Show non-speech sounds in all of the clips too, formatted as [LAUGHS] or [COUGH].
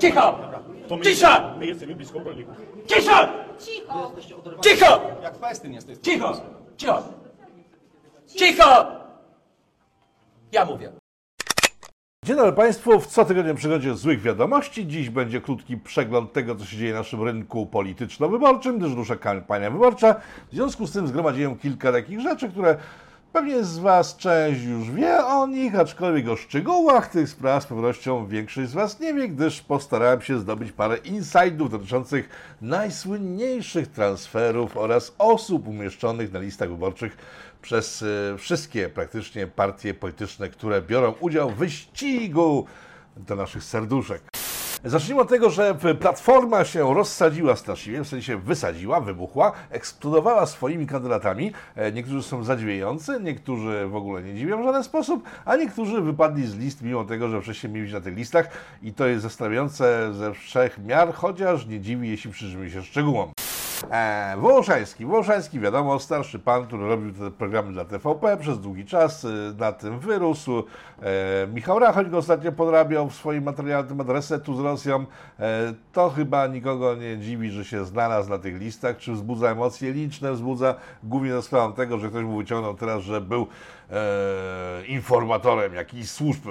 Cicho! To my, Cisza! My jesteśmy blisko rolników. Cicho! Cicho! Cicho! Jak Pestyn jesteś. Cicho! Cicho! Cicho! Ja mówię. Dzień dobry Państwu, w cotygodniowym przygodzie złych wiadomości. Dziś będzie krótki przegląd tego, co się dzieje na naszym rynku polityczno-wyborczym, gdyż rusza kampania wyborcza. W związku z tym zgromadziłem kilka takich rzeczy, które pewnie z Was część już wie o nich, aczkolwiek o szczegółach tych spraw z pewnością większość z Was nie wie, gdyż postarałem się zdobyć parę insidów dotyczących najsłynniejszych transferów oraz osób umieszczonych na listach wyborczych przez e, wszystkie praktycznie partie polityczne, które biorą udział w wyścigu do naszych serduszek. Zacznijmy od tego, że Platforma się rozsadziła straszliwie, w sensie wysadziła, wybuchła, eksplodowała swoimi kandydatami. E, Niektórzy są zadziwiający, niektórzy w ogóle nie dziwią w żaden sposób, a niektórzy wypadli z list mimo tego, że wcześniej mieli być na tych listach i to jest zastanawiające ze wszech miar, chociaż nie dziwi, jeśli przyjrzymy się szczegółom. E, Wołoszański. Wołoszański, wiadomo, starszy pan, który robił te programy dla TVP przez długi czas, y, na tym wyrósł. E, Michał Rachoń go ostatnio podrabiał w swoim materiale na temat resetu z Rosją. E, to chyba nikogo nie dziwi, że się znalazł na tych listach. Czy wzbudza emocje liczne? Wzbudza głównie za sprawą tego, że ktoś mu wyciągnął teraz, że był e, informatorem jakiejś służby.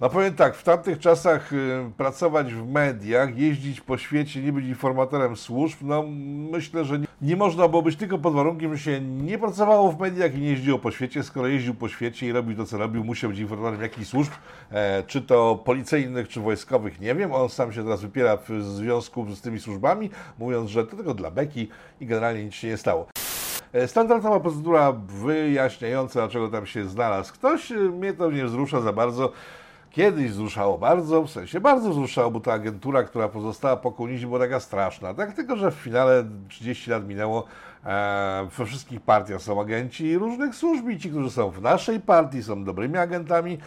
No powiem tak, w tamtych czasach y, pracować w mediach, jeździć po świecie, nie być informatorem służb, no myślę, że nie, nie można było być tylko pod warunkiem, że się nie pracowało w mediach i nie jeździło po świecie. Skoro jeździł po świecie i robił to, co robił, musiał być informatorem jakichś służb, e, czy to policyjnych, czy wojskowych, nie wiem. On sam się teraz wypiera w związku z tymi służbami, mówiąc, że to tylko dla beki i generalnie nic się nie stało. E, Standardowa procedura wyjaśniająca, dlaczego tam się znalazł ktoś, e, mnie to nie wzrusza za bardzo. Kiedyś wzruszało bardzo, w sensie bardzo wzruszało, bo ta agentura, która pozostała po komunizmie, była taka straszna. Tak, tylko że w finale 30 lat minęło, e, we wszystkich partiach są agenci różnych służb i ci, którzy są w naszej partii, są dobrymi agentami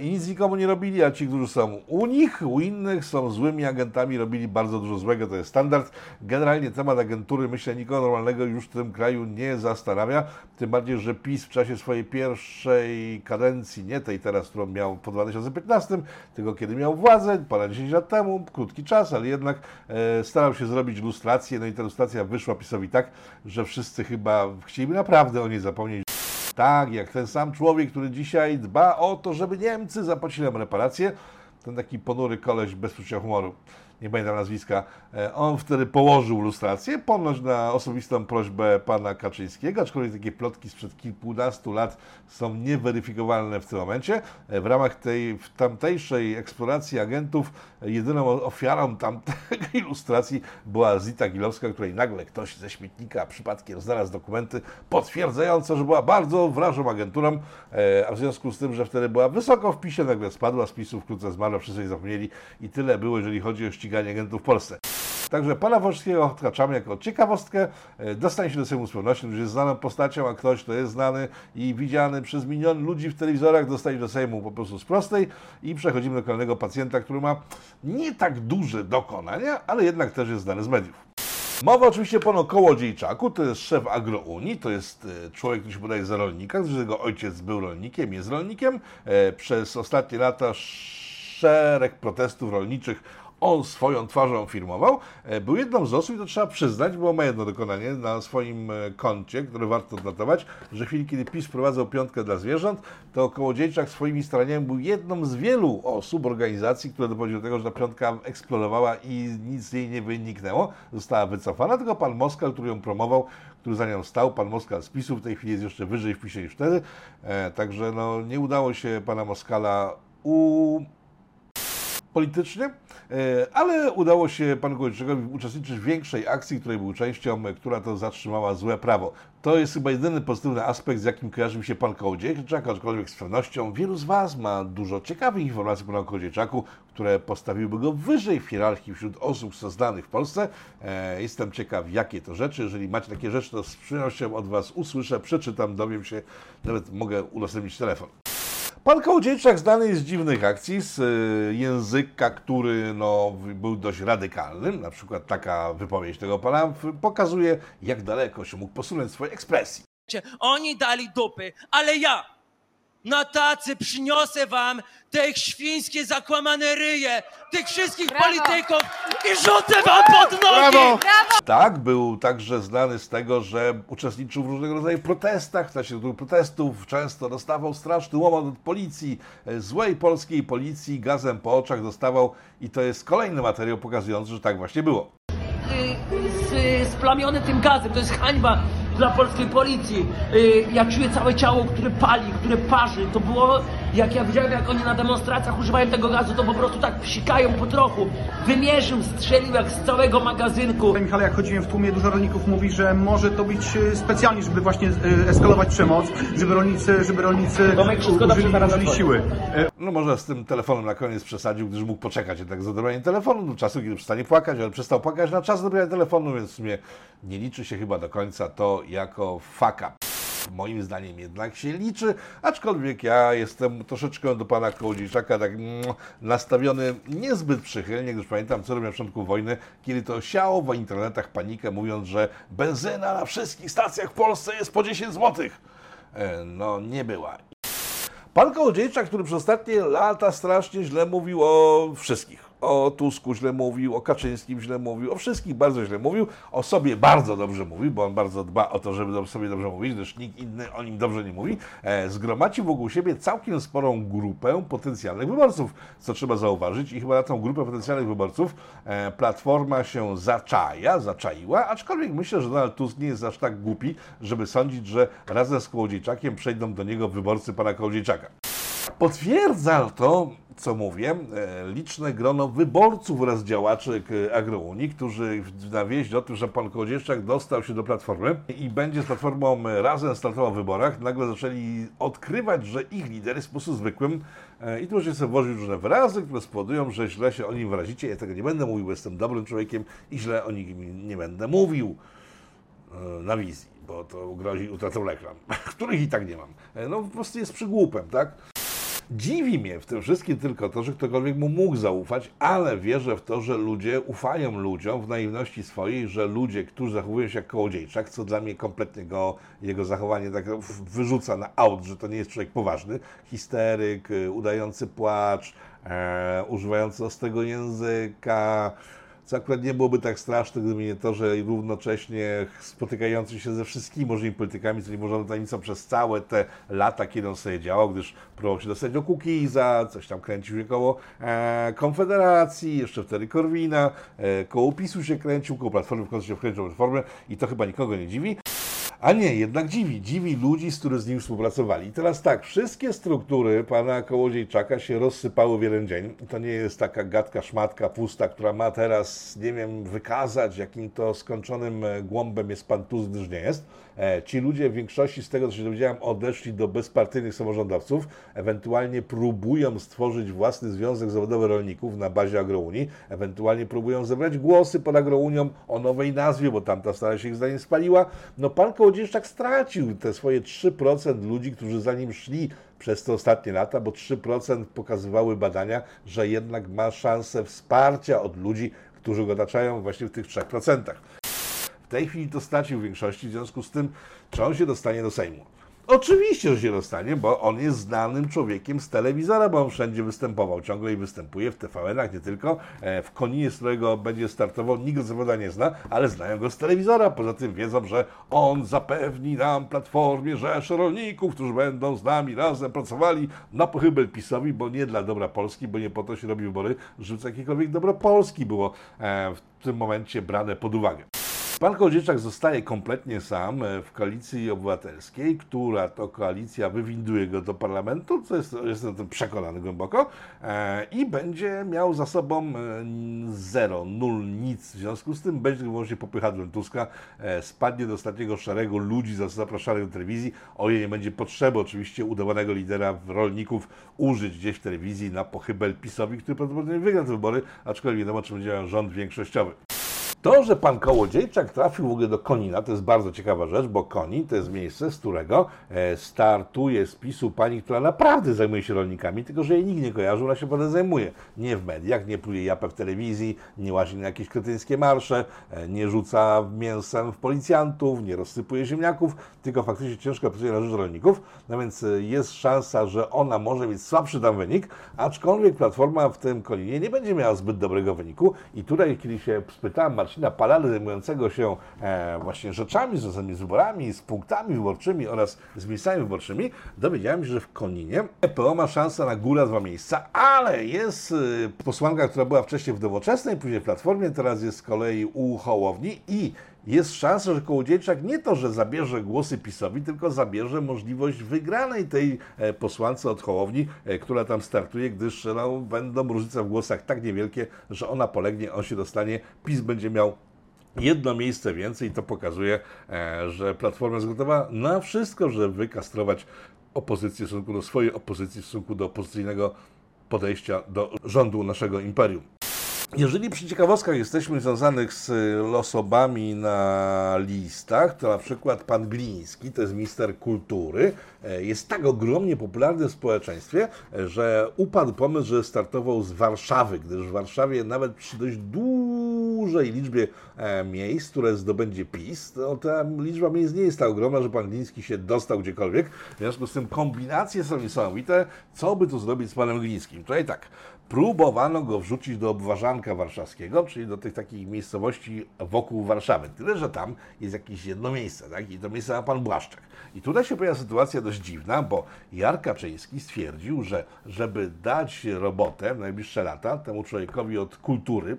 i nic nikomu nie robili, a ci, którzy są u nich, u innych, są złymi agentami, robili bardzo dużo złego, to jest standard. Generalnie temat agentury, myślę, nikogo normalnego już w tym kraju nie zastanawia, tym bardziej, że PiS w czasie swojej pierwszej kadencji, nie tej teraz, którą miał po 2015, tylko kiedy miał władzę, ponad 10 lat temu, krótki czas, ale jednak e, starał się zrobić lustrację, no i ta lustracja wyszła PiSowi tak, że wszyscy chyba chcieliby naprawdę o niej zapomnieć. Tak, jak ten sam człowiek, który dzisiaj dba o to, żeby Niemcy zapłacili nam reparacje, ten taki ponury koleś bez poczucia humoru, nie pamiętam nazwiska, e, on wtedy położył lustrację, ponoć na osobistą prośbę pana Kaczyńskiego, aczkolwiek takie plotki sprzed kilkunastu lat są nieweryfikowalne w tym momencie. E, W ramach tej w tamtejszej eksploracji agentów e, jedyną ofiarą tamtej [LAUGHS] ilustracji była Zita Gilowska, której nagle ktoś ze śmietnika przypadkiem znalazł dokumenty potwierdzające, że była bardzo wrażą agenturą, a w związku z tym, że wtedy była wysoko w PiSie, nagle spadła z PiSu, wkrótce zmarła, wszyscy jej zapomnieli i tyle było, jeżeli chodzi o ściganie agentów w Polsce. Także pana Wolskiego odkraczamy jako ciekawostkę. E, Dostanie się do Sejmu z pewnością, że jest znaną postacią, a ktoś, kto jest znany i widziany przez miliony ludzi w telewizorach, dostanie do Sejmu po prostu z prostej i przechodzimy do kolejnego pacjenta, który ma nie tak duże dokonania, ale jednak też jest znany z mediów. Mowa oczywiście pan Kołodziejczaku, to jest szef Agrounii, to jest e, człowiek, który się podaje za rolnika, gdyż jego ojciec był rolnikiem, jest rolnikiem. E, Przez ostatnie lata szereg protestów rolniczych on swoją twarzą firmował. E, Był jedną z osób, i to trzeba przyznać, bo ma jedno dokonanie na swoim e, koncie, które warto odnotować, że w chwili, kiedy PiS wprowadzał piątkę dla zwierząt, to Kołodziejczak swoimi staraniami był jedną z wielu osób, organizacji, które doprowadziły do tego, że ta piątka eksplodowała i nic z jej nie wyniknęło. Została wycofana, tylko pan Moskal, który ją promował, który za nią stał, pan Moskal z PiSu, w tej chwili jest jeszcze wyżej w PiSie niż wtedy. E, Także no, nie udało się pana Moskala u politycznie, ale udało się panu Kołodziejczakowi uczestniczyć w większej akcji, której był częścią, e, która to zatrzymała złe prawo. To jest chyba jedyny pozytywny aspekt, z jakim kojarzy mi się pan Kołodziejczak, aczkolwiek z pewnością wielu z Was ma dużo ciekawych informacji o panu Kołodziejczaku, które postawiłyby go wyżej w hierarchii wśród osób znanych w Polsce. E, Jestem ciekaw, jakie to rzeczy. Jeżeli macie takie rzeczy, to z przyjemnością od Was usłyszę, przeczytam, dowiem się, nawet mogę udostępnić telefon. Pan Kołodziejczak znany jest z dziwnych akcji, z y, języka, który no, był dość radykalny. Na przykład taka wypowiedź tego pana pokazuje, jak daleko się mógł posunąć w swojej ekspresji. Oni dali dupy, ale ja na tacy przyniosę wam te ich świńskie zakłamane ryje, tych wszystkich Brawo. polityków i rzucę wam pod nogi! Tak, był także znany z tego, że uczestniczył w różnego rodzaju protestach, w czasie tych protestów często dostawał straszny łomot od policji, e, złej polskiej policji, gazem po oczach dostawał i to jest kolejny materiał pokazujący, że tak właśnie było. splamiony tym gazem. To jest hańba dla polskiej policji. Y, Ja czuję całe ciało, które pali, które parzy. To było, jak ja widziałem, jak oni na demonstracjach używają tego gazu, to po prostu tak psikają po trochu. Wymierzył, strzelił jak z całego magazynku. Michał, jak chodziłem w tłumie, dużo rolników mówi, że może to być e, specjalnie, żeby właśnie e, eskalować przemoc, żeby rolnicy, żeby rolnicy Tomek, wszystko dobrze użyli, użyli siły. E, No może z tym telefonem na koniec przesadził, gdyż mógł poczekać jednak z odebraniem telefonu do czasu, kiedy przestanie płakać, ale przestał płakać na czas odebrania telefonu, więc w sumie nie liczy się chyba do końca to jako fuck up. Moim zdaniem jednak się liczy, aczkolwiek ja jestem troszeczkę do pana Kołodziejczaka tak mm, nastawiony niezbyt przychylnie, gdyż pamiętam co robił na początku wojny, kiedy to siało w internetach panikę, mówiąc, że benzyna na wszystkich stacjach w Polsce jest po 10 zł. No nie była. Pan Kołodziejczak, który przez ostatnie lata strasznie źle mówił o wszystkich. O Tusku źle mówił, o Kaczyńskim źle mówił, o wszystkich bardzo źle mówił, o sobie bardzo dobrze mówił, bo on bardzo dba o to, żeby sobie dobrze mówić, gdyż nikt inny o nim dobrze nie mówi. E, zgromadził wokół siebie całkiem sporą grupę potencjalnych wyborców, co trzeba zauważyć i chyba na tą grupę potencjalnych wyborców e, Platforma się zaczaja, zaczaiła, aczkolwiek myślę, że Donald Tusk nie jest aż tak głupi, żeby sądzić, że razem z Kołodziejczakiem przejdą do niego wyborcy pana Kołodziejczaka. Potwierdza to, co mówię, e, liczne grono wyborców oraz działaczy Agrounii, którzy na wieść o tym, że pan Kołodziejczak dostał się do Platformy i będzie z Platformą razem startował w wyborach, nagle zaczęli odkrywać, że ich lider jest po prostu zwykłym e, i tu możecie sobie włożyć różne wyrazy, które spowodują, że źle się o nim wyrazicie. Ja tego nie będę mówił, jestem dobrym człowiekiem i źle o nim nie będę mówił e, na wizji, bo to grozi utratą reklam, [LAUGHS] których i tak nie mam. No po prostu jest przygłupem, tak? Dziwi mnie w tym wszystkim tylko to, że ktokolwiek mu mógł zaufać, ale wierzę w to, że ludzie ufają ludziom w naiwności swojej, że ludzie, którzy zachowują się jak kołodziejczak, co dla mnie kompletnie go, jego zachowanie tak wyrzuca na aut, że to nie jest człowiek poważny, histeryk, y, udający płacz, e, używający ostrego języka, co akurat nie byłoby tak straszne, gdyby nie to, że równocześnie spotykający się ze wszystkimi możliwymi politykami, co nie można tajemnicą przez całe te lata, kiedy on sobie działał, gdyż próbował się dostać do Kukiza, coś tam kręcił się koło e, Konfederacji, jeszcze wtedy Korwina, e, koło PiSu się kręcił, koło Platformy w końcu się wkręcił Platformę i to chyba nikogo nie dziwi. A nie, jednak dziwi. Dziwi ludzi, z którymi z nim współpracowali. I teraz tak, wszystkie struktury pana Kołodziejczaka się rozsypały w jeden dzień. To nie jest taka gadka, szmatka pusta, która ma teraz, nie wiem, wykazać, jakim to skończonym e, głąbem jest pan gdyż nie jest. E, Ci ludzie w większości, z tego co się dowiedziałem, odeszli do bezpartyjnych samorządowców, ewentualnie próbują stworzyć własny związek zawodowy rolników na bazie Agrounii, ewentualnie próbują zebrać głosy pod Agrounią o nowej nazwie, bo tamta stara się ich zdaniem spaliła. No pan Kołodziejczak stracił te swoje 3% ludzi, którzy za nim szli przez te ostatnie lata, bo 3% pokazywały badania, że jednak ma szansę wsparcia od ludzi, którzy go otaczają właśnie w tych 3%. W tej chwili to stracił większości, w związku z tym, czy on się dostanie do Sejmu. Oczywiście, że się dostanie, bo on jest znanym człowiekiem z telewizora, bo on wszędzie występował, ciągle i występuje w TVN-ach, nie tylko. E, W Koninie, z którego będzie startował, nikt go zawoda nie zna, ale znają go z telewizora. Poza tym wiedzą, że on zapewni nam Platformie rzesze rolników, którzy będą z nami razem pracowali na pochybel PiSowi, bo nie dla dobra Polski, bo nie po to się robi wybory, żeby jakiekolwiek dobro Polski było e, w tym momencie brane pod uwagę. Pan Kołodziejczak zostaje kompletnie sam e, w koalicji obywatelskiej, która to koalicja wywinduje go do parlamentu, co jest, jestem przekonany głęboko, e, i będzie miał za sobą e, zero, nul, nic. W związku z tym będzie wyłącznie popychadłem Tuska, spadnie do ostatniego szeregu ludzi zapraszanych do telewizji, o ile nie będzie potrzeby oczywiście udawanego lidera rolników użyć gdzieś w telewizji na pochybel PiSowi, który prawdopodobnie wygra te wybory, aczkolwiek wiadomo, czy będzie miał rząd większościowy. To, że pan Kołodziejczak trafił w ogóle do Konina, to jest bardzo ciekawa rzecz, bo Konin to jest miejsce, z którego e, startuje z PiSu pani, która naprawdę zajmuje się rolnikami, tylko że jej nikt nie kojarzy, ona się potem zajmuje. Nie w mediach, nie pluje japę w telewizji, nie łazi na jakieś kretyńskie marsze, e, nie rzuca mięsem w policjantów, nie rozsypuje ziemniaków, tylko faktycznie ciężko pracuje na rzecz rolników, no więc e, jest szansa, że ona może mieć słabszy tam wynik, aczkolwiek Platforma w tym Koninie nie będzie miała zbyt dobrego wyniku i tutaj, kiedy się spytałem Marcina Palady, zajmującego się e, właśnie rzeczami związanymi z wyborami, z punktami wyborczymi oraz z miejscami wyborczymi, dowiedziałem się, że w Koninie EPO ma szansę na górę dwa miejsca, ale jest y, posłanka, która była wcześniej w Nowoczesnej, później w Platformie, teraz jest z kolei u Hołowni i jest szansa, że Kołodziejczak nie to, że zabierze głosy PiSowi, tylko zabierze możliwość wygranej tej e, posłance od Hołowni, e, która tam startuje, gdyż no, będą różnice w głosach tak niewielkie, że ona polegnie, on się dostanie, PiS będzie miał jedno miejsce więcej. To pokazuje, e, że Platforma jest gotowa na wszystko, żeby wykastrować opozycję w stosunku do swojej opozycji, w stosunku do opozycyjnego podejścia do rządu naszego imperium. Jeżeli przy ciekawostkach jesteśmy związanych z losobami na listach, to na przykład pan Gliński, to jest minister kultury, e, jest tak ogromnie popularny w społeczeństwie, że upadł pomysł, że startował z Warszawy, gdyż w Warszawie nawet przy dość dużej liczbie e, miejsc, które zdobędzie PiS, to ta liczba miejsc nie jest tak ogromna, że pan Gliński się dostał gdziekolwiek. W związku z tym kombinacje są niesamowite. Co by tu zrobić z panem Glińskim? Tutaj tak, próbowano go wrzucić do obwarzanka warszawskiego, czyli do tych takich miejscowości wokół Warszawy. Tyle, że tam jest jakieś jedno miejsce, tak? I to miejsce ma pan Błaszczak. I tutaj się pojawia sytuacja dość dziwna, bo Jar Kaczyński stwierdził, że żeby dać robotę w najbliższe lata temu człowiekowi od kultury,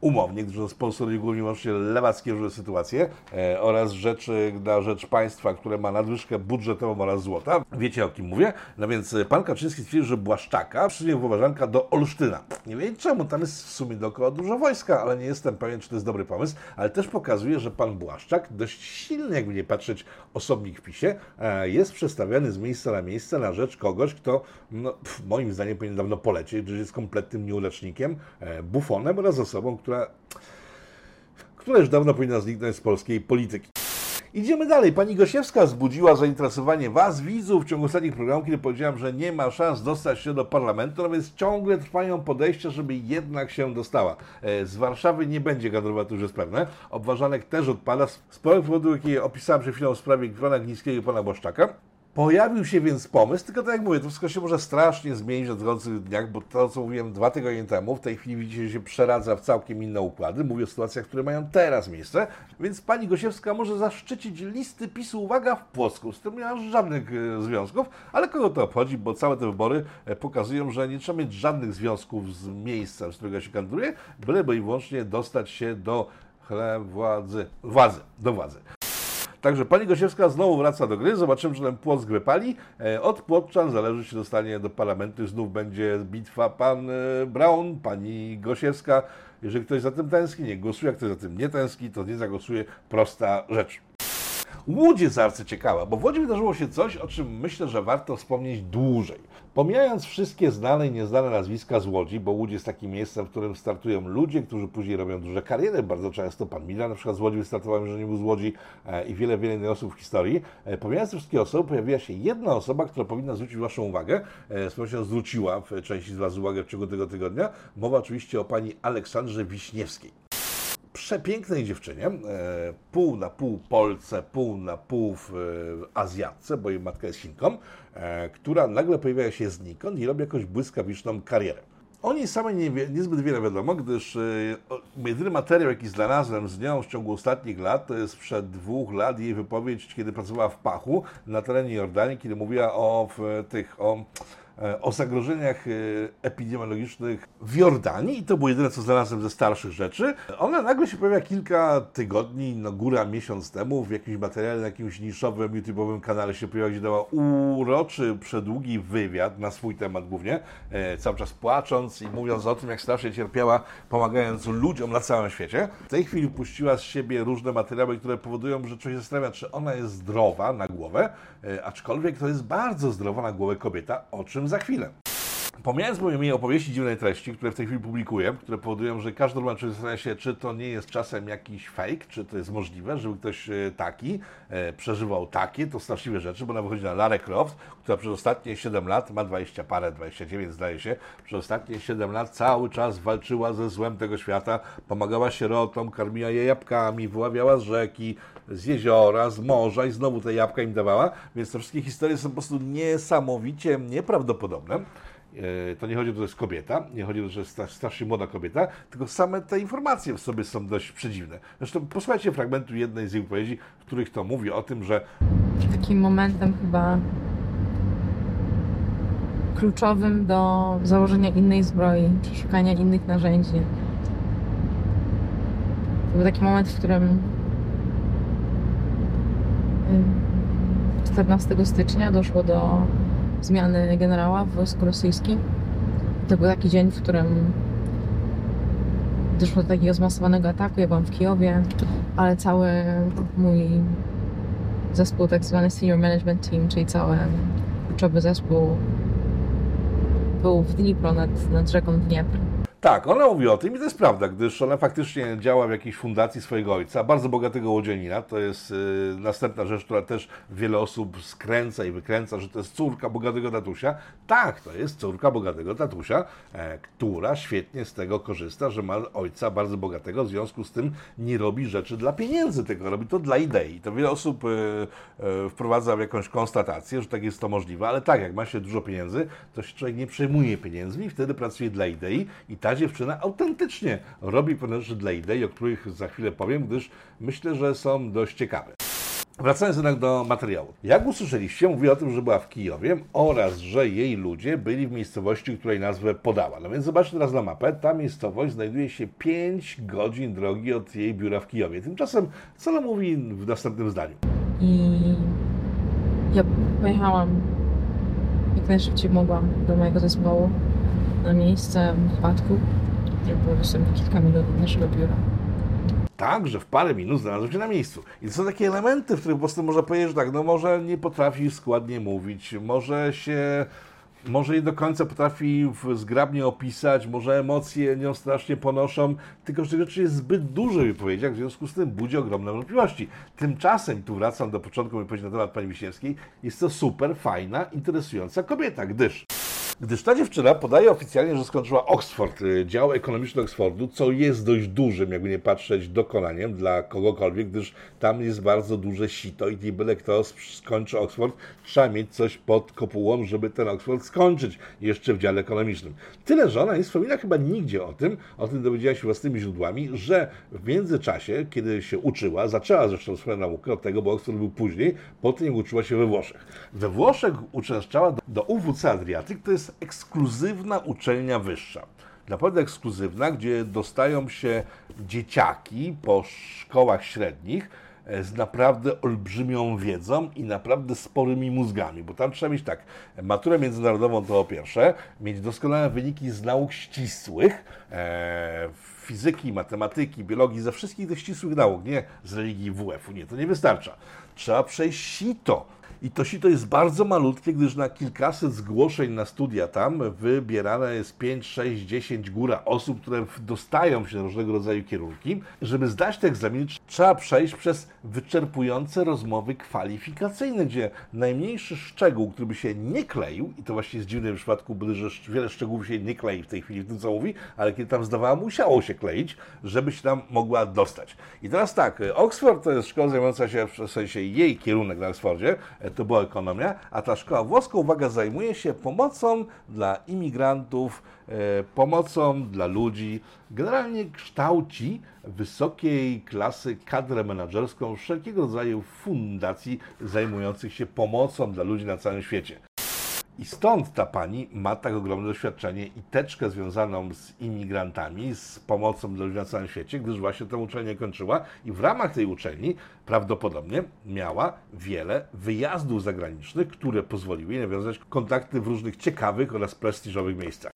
umownie, którzy sponsorują głównie wyłącznie lewackie różne sytuacje e, oraz rzeczy na rzecz państwa, które ma nadwyżkę budżetową oraz złota. Wiecie o kim mówię? No więc e, pan Kaczyński stwierdził, że Błaszczaka przyniósł Woważanka do Olsztyna. Nie wiem czemu, tam jest w sumie dookoła dużo wojska, ale nie jestem pewien, czy to jest dobry pomysł, ale też pokazuje, że pan Błaszczak, dość silny, jakby nie patrzeć, osobnik w PiSie, e, jest przestawiany z miejsca na miejsce na rzecz kogoś, kto no, moim zdaniem powinien dawno polecieć, gdyż jest kompletnym nieulecznikiem, e, bufonem oraz osobą, która która już dawno powinna zniknąć z polskiej polityki. Idziemy dalej. Pani Gosiewska wzbudziła zainteresowanie Was, widzów, w ciągu ostatnich programów, kiedy powiedziałem, że nie ma szans dostać się do parlamentu, no więc ciągle trwają podejścia, żeby jednak się dostała. E, Z Warszawy nie będzie kadrowa, to już jest pewne. Obważanek też odpada z powodu, jaki opisałem przed chwilą w sprawie pana Glińskiego i pana Boszczaka. Pojawił się więc pomysł, tylko tak jak mówię, to wszystko się może strasznie zmienić w nadchodzących dniach, bo to, co mówiłem dwa tygodnie temu, w tej chwili widzicie, się przeradza w całkiem inne układy. Mówię o sytuacjach, które mają teraz miejsce, więc pani Gosiewska może zaszczycić listy PiSu, uwaga, w Płocku. Z tym nie ma żadnych e, związków, ale kogo to obchodzi, bo całe te wybory e, pokazują, że nie trzeba mieć żadnych związków z miejscem, z którego się kandyduje, byleby i wyłącznie dostać się do władzy, władzy, do władzy. Także pani Gosiewska znowu wraca do gry. Zobaczymy, czy ten Płock wypali. E, Od Płoczan zależy, czy dostanie do parlamentu. Znów będzie bitwa pan e, Braun, pani Gosiewska. Jeżeli ktoś za tym tęskni, nie głosuje. Jak ktoś za tym nie tęskni, to nie zagłosuje. Prosta rzecz. Łódź jest arcyciekawa, bo w Łodzi wydarzyło się coś, o czym myślę, że warto wspomnieć dłużej. Pomijając wszystkie znane i nieznane nazwiska z Łodzi, bo Łódź jest takim miejscem, w którym startują ludzie, którzy później robią duże kariery, bardzo często pan Mila na przykład z Łodzi wystartował, że nie był z Łodzi e, i wiele, wiele innych osób w historii. E, Pomijając te wszystkie osoby, pojawiła się jedna osoba, która powinna zwrócić Waszą uwagę, e, z pewnością zwróciła w części z Was uwagę w ciągu tego tygodnia. Mowa oczywiście o pani Aleksandrze Wiśniewskiej przepięknej dziewczynie, e, pół na pół Polce, pół na pół Azjatce, bo jej matka jest Chinką, e, która nagle pojawia się znikąd i robi jakąś błyskawiczną karierę. O niej samej nie, niezbyt wiele wiadomo, gdyż e, jedyny materiał, jaki znalazłem z nią w ciągu ostatnich lat, to jest sprzed dwóch lat jej wypowiedź, kiedy pracowała w Pachu na terenie Jordanii, kiedy mówiła o tych, o o zagrożeniach e, epidemiologicznych w Jordanii i to było jedyne, co znalazłem ze starszych rzeczy. Ona nagle się pojawia kilka tygodni, no góra miesiąc temu w jakimś materiale na jakimś niszowym YouTube'owym kanale się pojawiła, gdzie dała uroczy, przedługi wywiad na swój temat głównie, e, cały czas płacząc i mówiąc o tym, jak strasznie cierpiała, pomagając ludziom na całym świecie. W tej chwili puściła z siebie różne materiały, które powodują, że człowiek zastanawia, czy ona jest zdrowa na głowę, e, aczkolwiek to jest bardzo zdrowa na głowę kobieta, o czym za chwilę. Pomijając jej opowieści dziwnej treści, które w tej chwili publikuję, które powodują, że każdy normalny zastanawia się, czy to nie jest czasem jakiś fake, czy to jest możliwe, żeby ktoś e, taki e, przeżywał takie, to straszliwe rzeczy, bo ona wychodzi na Lara Croft, która przez ostatnie 7 lat, ma 20 parę, 29 zdaje się, przez ostatnie 7 lat cały czas walczyła ze złem tego świata, pomagała sierotom, karmiła je jabłkami, wyławiała z rzeki, z jeziora, z morza i znowu te jabłka im dawała, więc te wszystkie historie są po prostu niesamowicie nieprawdopodobne. E, To nie chodzi o to, że jest kobieta, nie chodzi o to, że jest sta- strasznie młoda kobieta, tylko same te informacje w sobie są dość przedziwne. Zresztą posłuchajcie fragmentu jednej z jej wypowiedzi, w których to mówi o tym, że takim momentem chyba kluczowym do założenia innej zbroi, czy szukania innych narzędzi. To był taki moment, w którym ym, 14 stycznia doszło do zmiany generała w wojsku rosyjskim. To był taki dzień, w którym doszło do takiego zmasowanego ataku. Ja byłam w Kijowie, ale cały mój zespół, tak zwany senior management team, czyli cały kluczowy zespół był w Dnipro nad, nad rzeką Dniepr. Tak, ona mówi o tym i to jest prawda, gdyż ona faktycznie działa w jakiejś fundacji swojego ojca, bardzo bogatego łodzianina. To jest y, następna rzecz, która też wiele osób skręca i wykręca, że to jest córka bogatego tatusia. Tak, to jest córka bogatego tatusia, e, która świetnie z tego korzysta, że ma ojca bardzo bogatego, w związku z tym nie robi rzeczy dla pieniędzy, tylko robi to dla idei. To wiele osób y, y, wprowadza w jakąś konstatację, że tak jest to możliwe, ale tak, jak ma się dużo pieniędzy, to się człowiek nie przejmuje pieniędzmi wtedy pracuje dla idei i ta dziewczyna autentycznie robi pewne rzeczy dla idei, o których za chwilę powiem, gdyż myślę, że są dość ciekawe. Wracając jednak do materiału. Jak usłyszeliście, mówi o tym, że była w Kijowie oraz, że jej ludzie byli w miejscowości, której nazwę podała. No więc zobaczcie teraz na mapę. Ta miejscowość znajduje się 5 godzin drogi od jej biura w Kijowie. Tymczasem, co ona mówi w następnym zdaniu? I ja pojechałam jak najszybciej mogłam do mojego zespołu na miejsce wypadku, które dosłownie kilka minut od naszego biura. Tak, że w parę minut znalazł się na miejscu. I to są takie elementy, w których po prostu można powiedzieć, że tak, no może nie potrafi składnie mówić, może się, może nie do końca potrafi zgrabnie opisać, może emocje nią strasznie ponoszą, tylko że tych rzeczy jest zbyt dużo w wypowiedziach, w związku z tym budzi ogromne wątpliwości. Tymczasem, tu wracam do początku wypowiedzi na temat pani Wiśniewskiej, jest to super fajna, interesująca kobieta, gdyż Gdyż ta dziewczyna podaje oficjalnie, że skończyła Oxford, y, dział ekonomiczny Oxfordu, co jest dość dużym, jakby nie patrzeć, dokonaniem dla kogokolwiek, gdyż tam jest bardzo duże sito i nie byle kto skończy Oxford, trzeba mieć coś pod kopułą, żeby ten Oxford skończyć jeszcze w dziale ekonomicznym. Tyle, że ona nie wspomina chyba nigdzie o tym, o tym dowiedziała się własnymi źródłami, że w międzyczasie, kiedy się uczyła, zaczęła zresztą swoją naukę od tego, bo Oxford był później, po tym uczyła się we Włoszech. We Włoszech uczęszczała do, do UWC Adriatyk, to jest ekskluzywna uczelnia wyższa. Naprawdę ekskluzywna, gdzie dostają się dzieciaki po szkołach średnich e, z naprawdę olbrzymią wiedzą i naprawdę sporymi mózgami, bo tam trzeba mieć tak, maturę międzynarodową to po pierwsze, mieć doskonałe wyniki z nauk ścisłych, e, fizyki, matematyki, biologii, ze wszystkich tych ścisłych nauk, nie z religii WF-u, nie, to nie wystarcza. Trzeba przejść sito. I to sito jest bardzo malutkie, gdyż na kilkaset zgłoszeń na studia tam wybierane jest 5, 6, 10 góra osób, które dostają się na różnego rodzaju kierunki. Żeby zdać te egzaminy, tr- trzeba przejść przez wyczerpujące rozmowy kwalifikacyjne, gdzie najmniejszy szczegół, który by się nie kleił, i to właśnie jest dziwne w przypadku, że wiele szczegółów się nie klei w tej chwili w tym, co mówi, ale kiedy tam zdawała, musiało się kleić, żeby się tam mogła dostać. I teraz tak, Oxford to jest szkoła zajmująca się, w sensie jej kierunek na Oxfordzie, e, to była ekonomia, a ta szkoła włoska, uwaga, zajmuje się pomocą dla imigrantów, e, pomocą dla ludzi, generalnie kształci wysokiej klasy kadrę menedżerską wszelkiego rodzaju fundacji zajmujących się pomocą dla ludzi na całym świecie. I stąd ta pani ma tak ogromne doświadczenie i teczkę związaną z imigrantami, z pomocą dla na całym świecie, gdyż właśnie tę uczelnię kończyła i w ramach tej uczelni prawdopodobnie miała wiele wyjazdów zagranicznych, które pozwoliły jej nawiązać kontakty w różnych ciekawych oraz prestiżowych miejscach.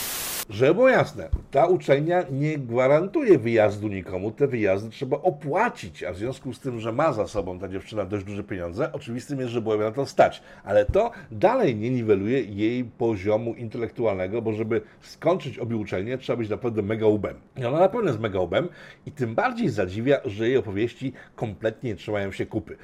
Żeby było jasne, ta uczelnia nie gwarantuje wyjazdu nikomu, te wyjazdy trzeba opłacić, a w związku z tym, że ma za sobą ta dziewczyna dość duże pieniądze, oczywistym jest, że byłoby na to stać, ale to dalej nie niweluje jej poziomu intelektualnego, bo żeby skończyć obie uczelnie, trzeba być naprawdę mega ubem. I ona na pewno jest mega ubem i tym bardziej zadziwia, że jej opowieści kompletnie nie trzymają się kupy.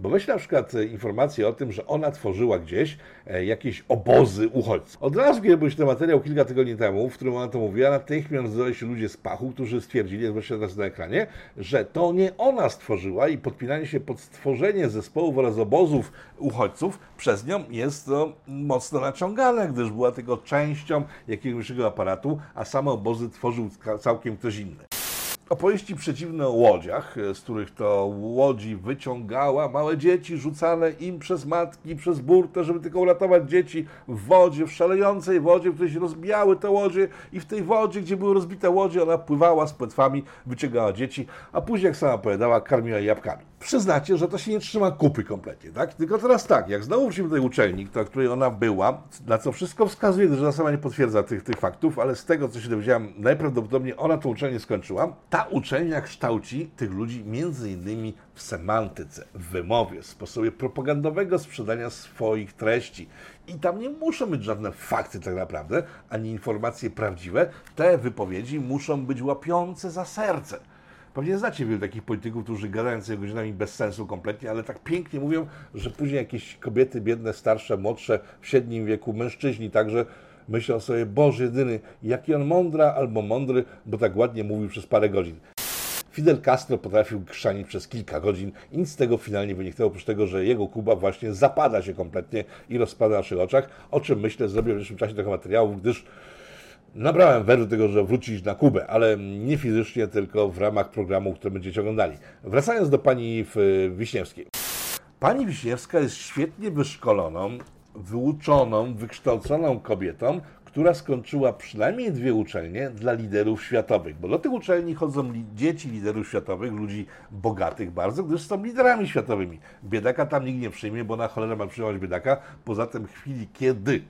Bo weź na przykład e, informację o tym, że ona tworzyła gdzieś e, jakieś obozy uchodźców. Od razu, kiedy byłeś ten materiał kilka tygodni temu, w którym ona to mówiła, natychmiast zdali się ludzie z pachu, którzy stwierdzili, zwłaszcza teraz na ekranie, że to nie ona stworzyła i podpinanie się pod stworzenie zespołów oraz obozów uchodźców przez nią jest to mocno naciągane, gdyż była tylko częścią jakiegoś aparatu, a same obozy tworzył całkiem ktoś inny. Opowieści przeciwne o łodziach, e, z których to łodzi wyciągała małe dzieci, rzucane im przez matki, przez burtę, żeby tylko uratować dzieci w wodzie, w szalejącej wodzie, w której się rozbijały te łodzie i w tej wodzie, gdzie były rozbite łodzie, ona pływała z płetwami, wyciągała dzieci, a później, jak sama opowiadała, karmiła jabłkami. Przyznacie, że to się nie trzyma kupy kompletnie, tak? Tylko teraz tak, jak znowu wrócimy do tej uczelni, na której ona była, na co wszystko wskazuje, że ona sama nie potwierdza tych, tych faktów, ale z tego, co się dowiedziałam, najprawdopodobniej ona tą uczelnię skończyła. Ta uczelnia kształci tych ludzi między innymi w semantyce, w wymowie, w sposobie propagandowego sprzedania swoich treści. I tam nie muszą być żadne fakty tak naprawdę, ani informacje prawdziwe. Te wypowiedzi muszą być łapiące za serce. Pewnie znacie wielu takich polityków, którzy gadają sobie godzinami bez sensu kompletnie, ale tak pięknie mówią, że później jakieś kobiety biedne, starsze, młodsze, w średnim wieku, mężczyźni także myślą sobie, Boże jedyny, jaki on mądra albo mądry, bo tak ładnie mówił przez parę godzin. Fidel Castro potrafił krzanić przez kilka godzin i nic z tego finalnie wyniknęło, oprócz tego, że jego Kuba właśnie zapada się kompletnie i rozpada na naszych oczach, o czym myślę zrobię w najbliższym czasie trochę materiałów, gdyż nabrałem weru tego, że wrócić na Kubę, ale nie fizycznie, tylko w ramach programu, który będziecie oglądali. Wracając do pani Wiśniewskiej. Pani Wiśniewska jest świetnie wyszkoloną, wyuczoną, wykształconą kobietą, która skończyła przynajmniej dwie uczelnie dla liderów światowych, bo do tych uczelni chodzą dzieci liderów światowych, ludzi bogatych bardzo, gdyż są liderami światowymi. Biedaka tam nikt nie przyjmie, bo na cholerę ma przyjmować biedaka. Poza tym chwili, kiedy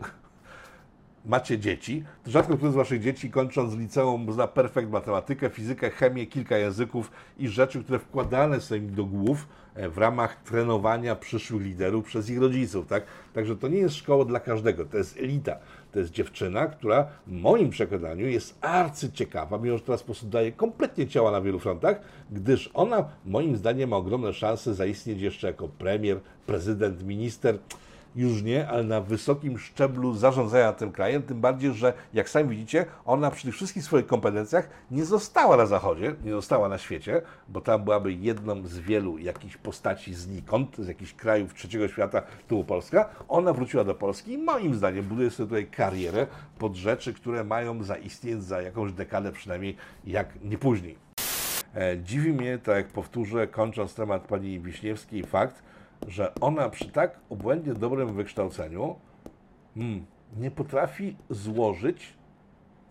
macie dzieci, to rzadko który z waszych dzieci kończąc liceum zna perfekt matematykę, fizykę, chemię, kilka języków i rzeczy, które wkładane są im do głów e, w ramach trenowania przyszłych liderów przez ich rodziców, tak? Także to nie jest szkoła dla każdego, to jest elita. To jest dziewczyna, która w moim przekonaniu jest arcyciekawa, mimo że teraz po prostu daje kompletnie ciała na wielu frontach, gdyż ona moim zdaniem ma ogromne szanse zaistnieć jeszcze jako premier, prezydent, minister już nie, ale na wysokim szczeblu zarządzania tym krajem, tym bardziej, że jak sami widzicie, ona przy tych wszystkich swoich kompetencjach nie została na Zachodzie, nie została na świecie, bo tam byłaby jedną z wielu jakichś postaci znikąd, z jakichś krajów trzeciego świata, tu Polska. Ona wróciła do Polski i moim zdaniem buduje sobie tutaj karierę pod rzeczy, które mają zaistnieć za jakąś dekadę przynajmniej, jak nie później. E, dziwi mnie, tak jak powtórzę, kończąc temat pani Wiśniewskiej, fakt, że ona przy tak obłędnie dobrym wykształceniu hmm, nie potrafi złożyć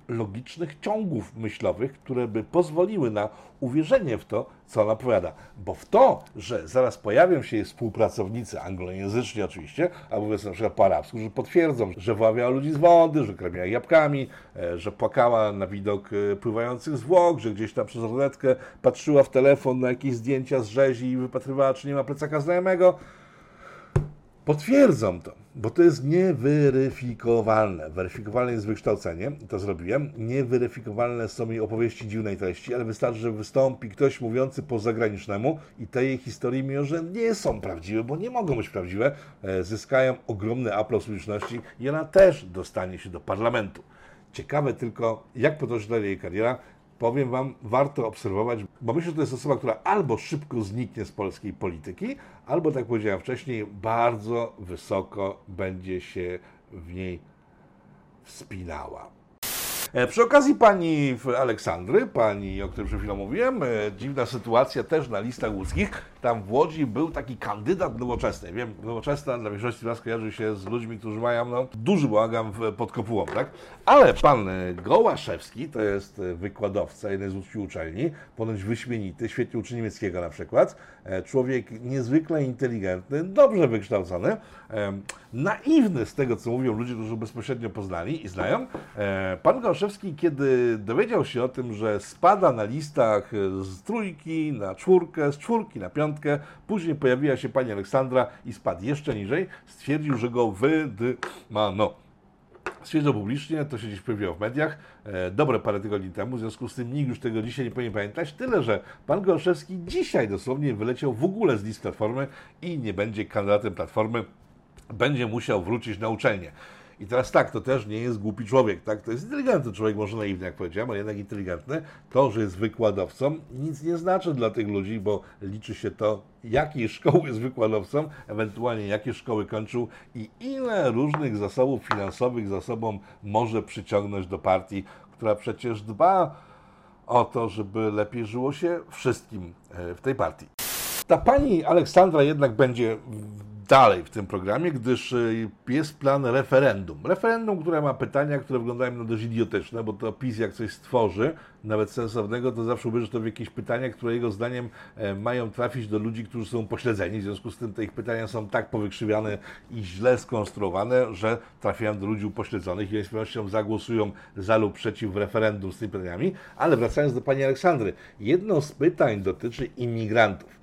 logicznych ciągów myślowych, które by pozwoliły na uwierzenie w to, co ona powiada. Bo w to, że zaraz pojawią się jej współpracownicy, anglojęzyczni oczywiście, albo mówiąc na przykład po arabsku, że potwierdzą, że wyławiała ludzi z wody, że kremiała jabłkami, e, że płakała na widok e, pływających zwłok, że gdzieś tam przez roletkę patrzyła w telefon na jakieś zdjęcia z rzezi i wypatrywała, czy nie ma plecaka znajomego, potwierdzą to, bo to jest nieweryfikowalne. Weryfikowalne jest wykształcenie, to zrobiłem. Nieweryfikowalne są jej opowieści dziwnej treści, ale wystarczy, że wystąpi ktoś mówiący po zagranicznemu i te jej historie, mimo że nie są prawdziwe, bo nie mogą być prawdziwe, e, zyskają ogromny aplauz publiczności i ona też dostanie się do parlamentu. Ciekawe tylko, jak potoczy dalej jej kariera, powiem Wam, warto obserwować, bo myślę, że to jest osoba, która albo szybko zniknie z polskiej polityki, albo, tak powiedziałem wcześniej, bardzo wysoko będzie się w niej wspinała. E, przy okazji pani Aleksandry, pani, o której przed chwilą mówiłem, e, dziwna sytuacja też na listach łódzkich. Tam w Łodzi był taki kandydat nowoczesny. Wiem, nowoczesna dla większości z Was kojarzy się z ludźmi, którzy mają no, duży bałagan pod kopułą, tak? Ale pan e, Gołaszewski, to jest wykładowca jednej z łódzkich uczelni, ponoć wyśmienity, świetnie uczy niemieckiego na przykład, człowiek niezwykle inteligentny, dobrze wykształcony, naiwny z tego, co mówią ludzie, którzy bezpośrednio poznali i znają. E, Pan Gałaszewski, kiedy dowiedział się o tym, że spada na listach z trójki na czwórkę, z czwórki na piątkę, później pojawiła się pani Aleksandra i spadł jeszcze niżej, stwierdził, że go wydymano. Stwierdził publicznie, to się gdzieś pojawiło w mediach, e, dobre parę tygodni temu, w związku z tym nikt już tego dzisiaj nie powinien pamiętać, tyle, że pan Gorszewski dzisiaj dosłownie wyleciał w ogóle z list Platformy i nie będzie kandydatem Platformy, będzie musiał wrócić na uczelnię. I teraz tak, to też nie jest głupi człowiek, tak? To jest inteligentny człowiek, może naiwny, jak powiedziałem, ale jednak inteligentny. To, że jest wykładowcą, nic nie znaczy dla tych ludzi, bo liczy się to, jakiej szkoły jest wykładowcą, ewentualnie jakie szkoły kończył i ile różnych zasobów finansowych za sobą może przyciągnąć do partii, która przecież dba o to, żeby lepiej żyło się wszystkim e, w tej partii. Ta pani Aleksandra jednak będzie dalej w tym programie, gdyż y, jest plan referendum. Referendum, które ma pytania, które wyglądają na dość idiotyczne, bo to PiS jak coś stworzy, nawet sensownego, to zawsze ubierze to w jakieś pytania, które jego zdaniem e, mają trafić do ludzi, którzy są pośledzeni. W związku z tym te ich pytania są tak powykrzywiane i źle skonstruowane, że trafiają do ludzi upośledzonych i z pewnością zagłosują za lub przeciw w referendum z tymi pytaniami. Ale wracając do pani Aleksandry, jedno z pytań dotyczy imigrantów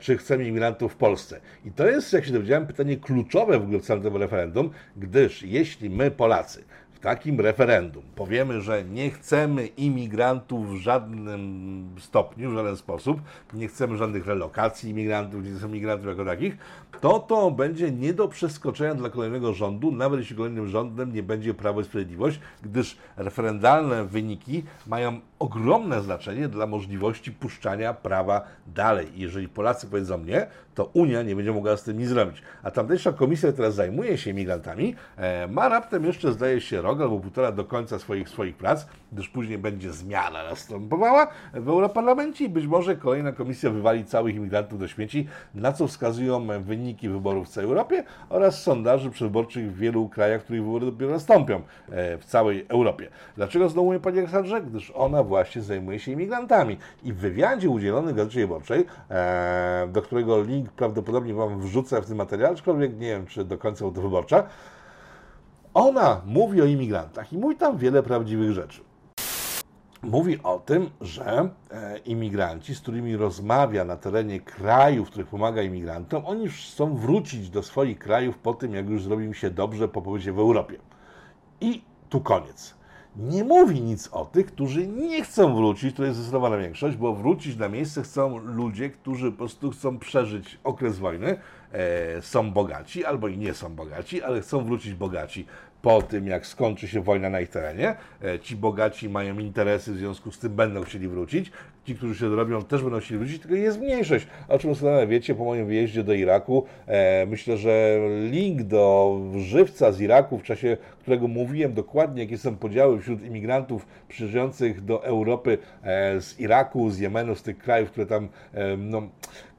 czy chcemy imigrantów w Polsce. I to jest, jak się dowiedziałem, pytanie kluczowe w ogóle w całym tym referendum, gdyż jeśli my, Polacy, takim referendum. Powiemy, że nie chcemy imigrantów w żadnym stopniu, w żaden sposób, nie chcemy żadnych relokacji imigrantów, nie chcemy imigrantów jako takich, to to będzie nie do przeskoczenia dla kolejnego rządu, nawet jeśli kolejnym rządem nie będzie Prawo i Sprawiedliwość, gdyż referendalne wyniki mają ogromne znaczenie dla możliwości puszczania prawa dalej. Jeżeli Polacy powiedzą nie, to Unia nie będzie mogła z tym nic zrobić. A tamtejsza komisja, która zajmuje się imigrantami, e, ma raptem jeszcze, zdaje się, rok albo półtora do końca swoich, swoich prac, gdyż później będzie zmiana następowała w Europarlamencie i być może kolejna komisja wywali całych imigrantów do śmieci, na co wskazują wyniki wyborów w całej Europie oraz sondaży przedwyborczych w wielu krajach, w których wybory dopiero nastąpią e, w całej Europie. Dlaczego znowu mówię Pani Aleksandrze? Gdyż ona właśnie zajmuje się imigrantami. I w wywiadzie udzielonym Gazecie Wyborczej, e, do którego link prawdopodobnie Wam wrzucę w tym materiale, aczkolwiek nie wiem, czy do końca to wyborcza, ona mówi o imigrantach i mówi tam wiele prawdziwych rzeczy. Mówi o tym, że e, imigranci, z którymi rozmawia na terenie krajów, w których pomaga imigrantom, oni chcą wrócić do swoich krajów po tym, jak już zrobi im się dobrze po pobycie w Europie. I tu koniec. Nie mówi nic o tych, którzy nie chcą wrócić, to jest zdecydowana większość, bo wrócić na miejsce chcą ludzie, którzy po prostu chcą przeżyć okres wojny, e, są bogaci albo i nie są bogaci, ale chcą wrócić bogaci po tym, jak skończy się wojna na ich terenie. E, ci bogaci mają interesy, w związku z tym będą chcieli wrócić. Ci, którzy się dorobią, też będą chcieli wrócić, tylko jest mniejszość. O czym doskonale wiecie, po moim wyjeździe do Iraku, e, myślę, że link do żywca z Iraku, w czasie którego mówiłem dokładnie, jakie są podziały wśród imigrantów przyjeżdżających do Europy e, z Iraku, z Jemenu, z tych krajów, które tam e, no,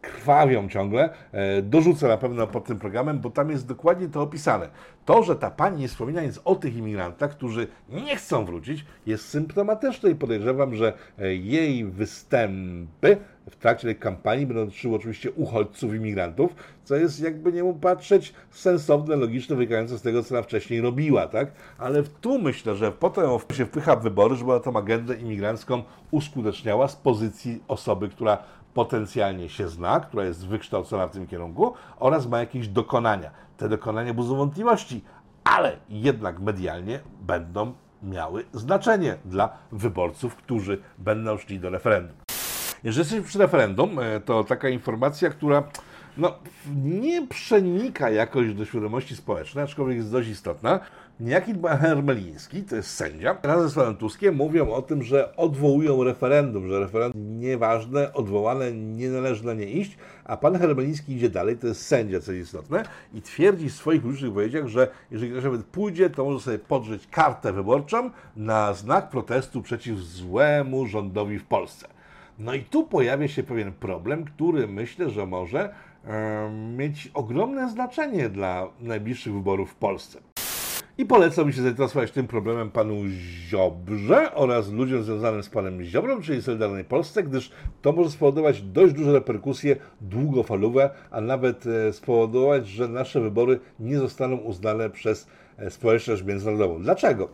krwawią ciągle. E, Dorzucę na pewno pod tym programem, bo tam jest dokładnie to opisane. To, że ta pani nie wspomina nic o tych imigrantach, którzy nie chcą wrócić, jest symptomatyczne i podejrzewam, że e, jej występy w trakcie tej kampanii będą dotyczyły oczywiście uchodźców, imigrantów, co jest jakby nie mu patrzeć sensowne, logiczne, wynikające z tego, co ona wcześniej robiła, tak? Ale tu myślę, że potem się wpycha w wybory, żeby ona tą agendę imigrancką uskuteczniała z pozycji osoby, która potencjalnie się zna, która jest wykształcona w tym kierunku oraz ma jakieś dokonania. Te dokonania budzą wątpliwości, ale jednak medialnie będą miały znaczenie dla wyborców, którzy będą szli do referendum. Jeżeli jesteśmy przy referendum, e, to taka informacja, która no, nie przenika jakoś do świadomości społecznej, aczkolwiek jest dość istotna. Niejaki Hermeliński, to jest sędzia, razem z panem Tuskiem mówią o tym, że odwołują referendum, że referendum nieważne, odwołane, nie należy na nie iść, a pan Hermeliński idzie dalej, to jest sędzia, co jest istotne, i twierdzi w swoich publicznych wypowiedziach, że jeżeli ktoś nawet pójdzie, to może sobie podrzeć kartę wyborczą na znak protestu przeciw złemu rządowi w Polsce. No i tu pojawia się pewien problem, który myślę, że może mieć ogromne znaczenie dla najbliższych wyborów w Polsce. I polecam się zainteresować tym problemem panu Ziobrze oraz ludziom związanym z panem Ziobrą, czyli Solidarnej Polsce, gdyż to może spowodować dość duże reperkusje długofalowe, a nawet e, spowodować, że nasze wybory nie zostaną uznane przez e, społeczność międzynarodową. Dlaczego?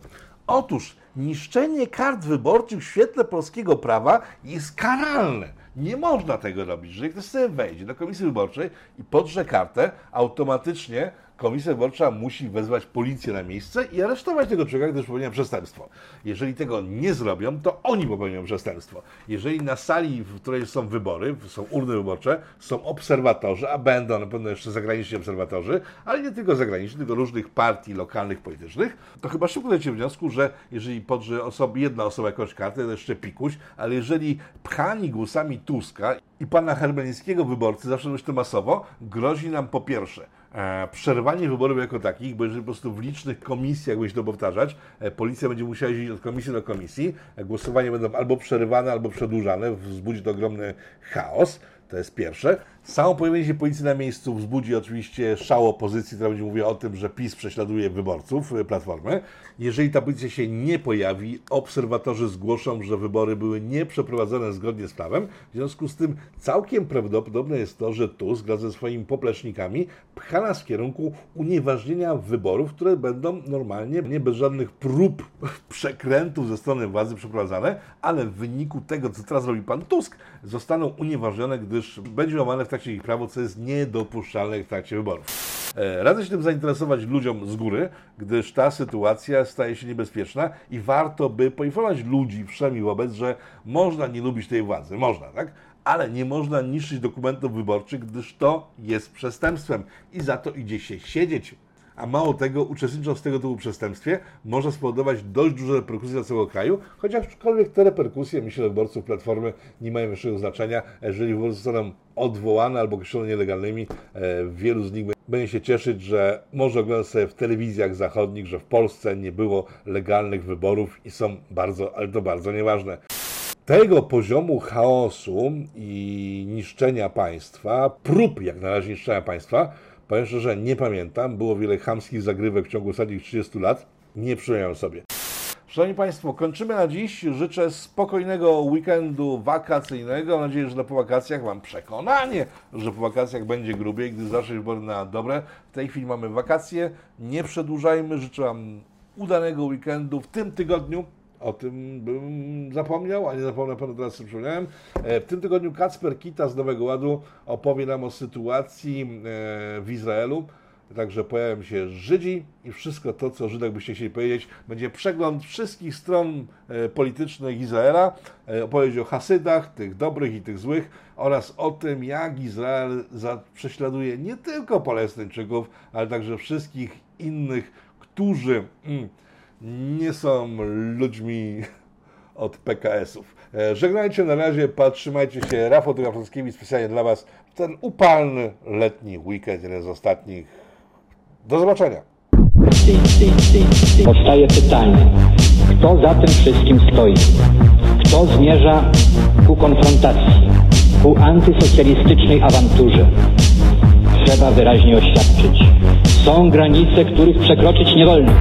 Otóż niszczenie kart wyborczych w świetle polskiego prawa jest karalne. Nie można tego robić. Jeżeli ktoś sobie wejdzie do komisji wyborczej i podrze kartę, automatycznie komisja wyborcza musi wezwać policję na miejsce i aresztować tego człowieka, gdyż popełnia przestępstwo. Jeżeli tego nie zrobią, to oni popełnią przestępstwo. Jeżeli na sali, w której są wybory, są urny wyborcze, są obserwatorzy, a będą na pewno jeszcze zagraniczni obserwatorzy, ale nie tylko zagraniczni, tylko różnych partii lokalnych, politycznych, to chyba szybko dojdziecie do wniosku, że jeżeli podrze osoba, jedna osoba jakąś kartę, to jeszcze pikuś, ale jeżeli pchani głosami Tuska i pana Hermelińskiego wyborcy, zawsze to masowo, grozi nam po pierwsze przerwanie wyborów jako takich, bo jeżeli po prostu w licznych komisjach będzie to powtarzać, e, policja będzie musiała jeździć od komisji do komisji, e, głosowania będą albo przerywane, albo przedłużane, wzbudzi to ogromny chaos. To jest pierwsze. Samo pojawienie się policji na miejscu wzbudzi oczywiście szał opozycji, która będzie mówiła o tym, że PiS prześladuje wyborców y, Platformy. Jeżeli ta policja się nie pojawi, obserwatorzy zgłoszą, że wybory były nie przeprowadzone zgodnie z prawem. W związku z tym całkiem prawdopodobne jest to, że Tusk wraz ze swoimi poplecznikami pcha nas w kierunku unieważnienia wyborów, które będą normalnie, nie bez żadnych prób [LAUGHS] przekrętów ze strony władzy przeprowadzane, ale w wyniku tego, co teraz robi pan Tusk, zostaną unieważnione, gdyż będzie łamane w trakcie ich prawo, co jest niedopuszczalne w trakcie wyborów. E, Radzę się tym zainteresować ludziom z góry, gdyż ta sytuacja staje się niebezpieczna i warto by poinformować ludzi wszemi wobec, że można nie lubić tej władzy, można, tak? Ale nie można niszczyć dokumentów wyborczych, gdyż to jest przestępstwem i za to idzie się siedzieć. A mało tego, uczestnicząc w tego typu przestępstwie, może spowodować dość duże reperkusje dla całego kraju, chociażkolwiek te reperkusje, myślę, że wyborców Platformy nie mają większego znaczenia. Jeżeli wybory zostaną odwołane albo określone nielegalnymi, e, wielu z nich będzie się cieszyć, że może oglądać sobie w telewizjach zachodnich, że w Polsce nie było legalnych wyborów i są bardzo, ale to bardzo nieważne. Tego poziomu chaosu i niszczenia państwa, prób jak na razie niszczenia państwa, powiem szczerze, nie pamiętam. Było wiele chamskich zagrywek w ciągu ostatnich 30 lat. Nie przypominam sobie. Szanowni Państwo, kończymy na dziś. Życzę spokojnego weekendu wakacyjnego. Mam nadzieję, że po wakacjach mam przekonanie, że po wakacjach będzie grubiej, gdy zawsze wybory na dobre. W tej chwili mamy wakacje. Nie przedłużajmy. Życzę Wam udanego weekendu w tym tygodniu. O tym bym zapomniał, a nie zapomnę panu teraz przypomniałem. E, W tym tygodniu Kacper Kita z Nowego Ładu opowie nam o sytuacji e, w Izraelu. Także pojawią się Żydzi i wszystko to, co Żydach byście chcieli powiedzieć. Będzie przegląd wszystkich stron e, politycznych Izraela, opowieść o Hasydach, tych dobrych i tych złych oraz o tym, jak Izrael prześladuje nie tylko Palestyńczyków, ale także wszystkich innych, którzy mm, nie są ludźmi od PKS-ów. E, Żegnajcie na razie, patrzymajcie się. Rafał Drafowski specjalnie dla Was ten upalny letni weekend, jeden z ostatnich. Do zobaczenia. Powstaje pytanie, kto za tym wszystkim stoi? Kto zmierza ku konfrontacji, ku antysocjalistycznej awanturze? Trzeba wyraźnie oświadczyć. Są granice, których przekroczyć nie wolno.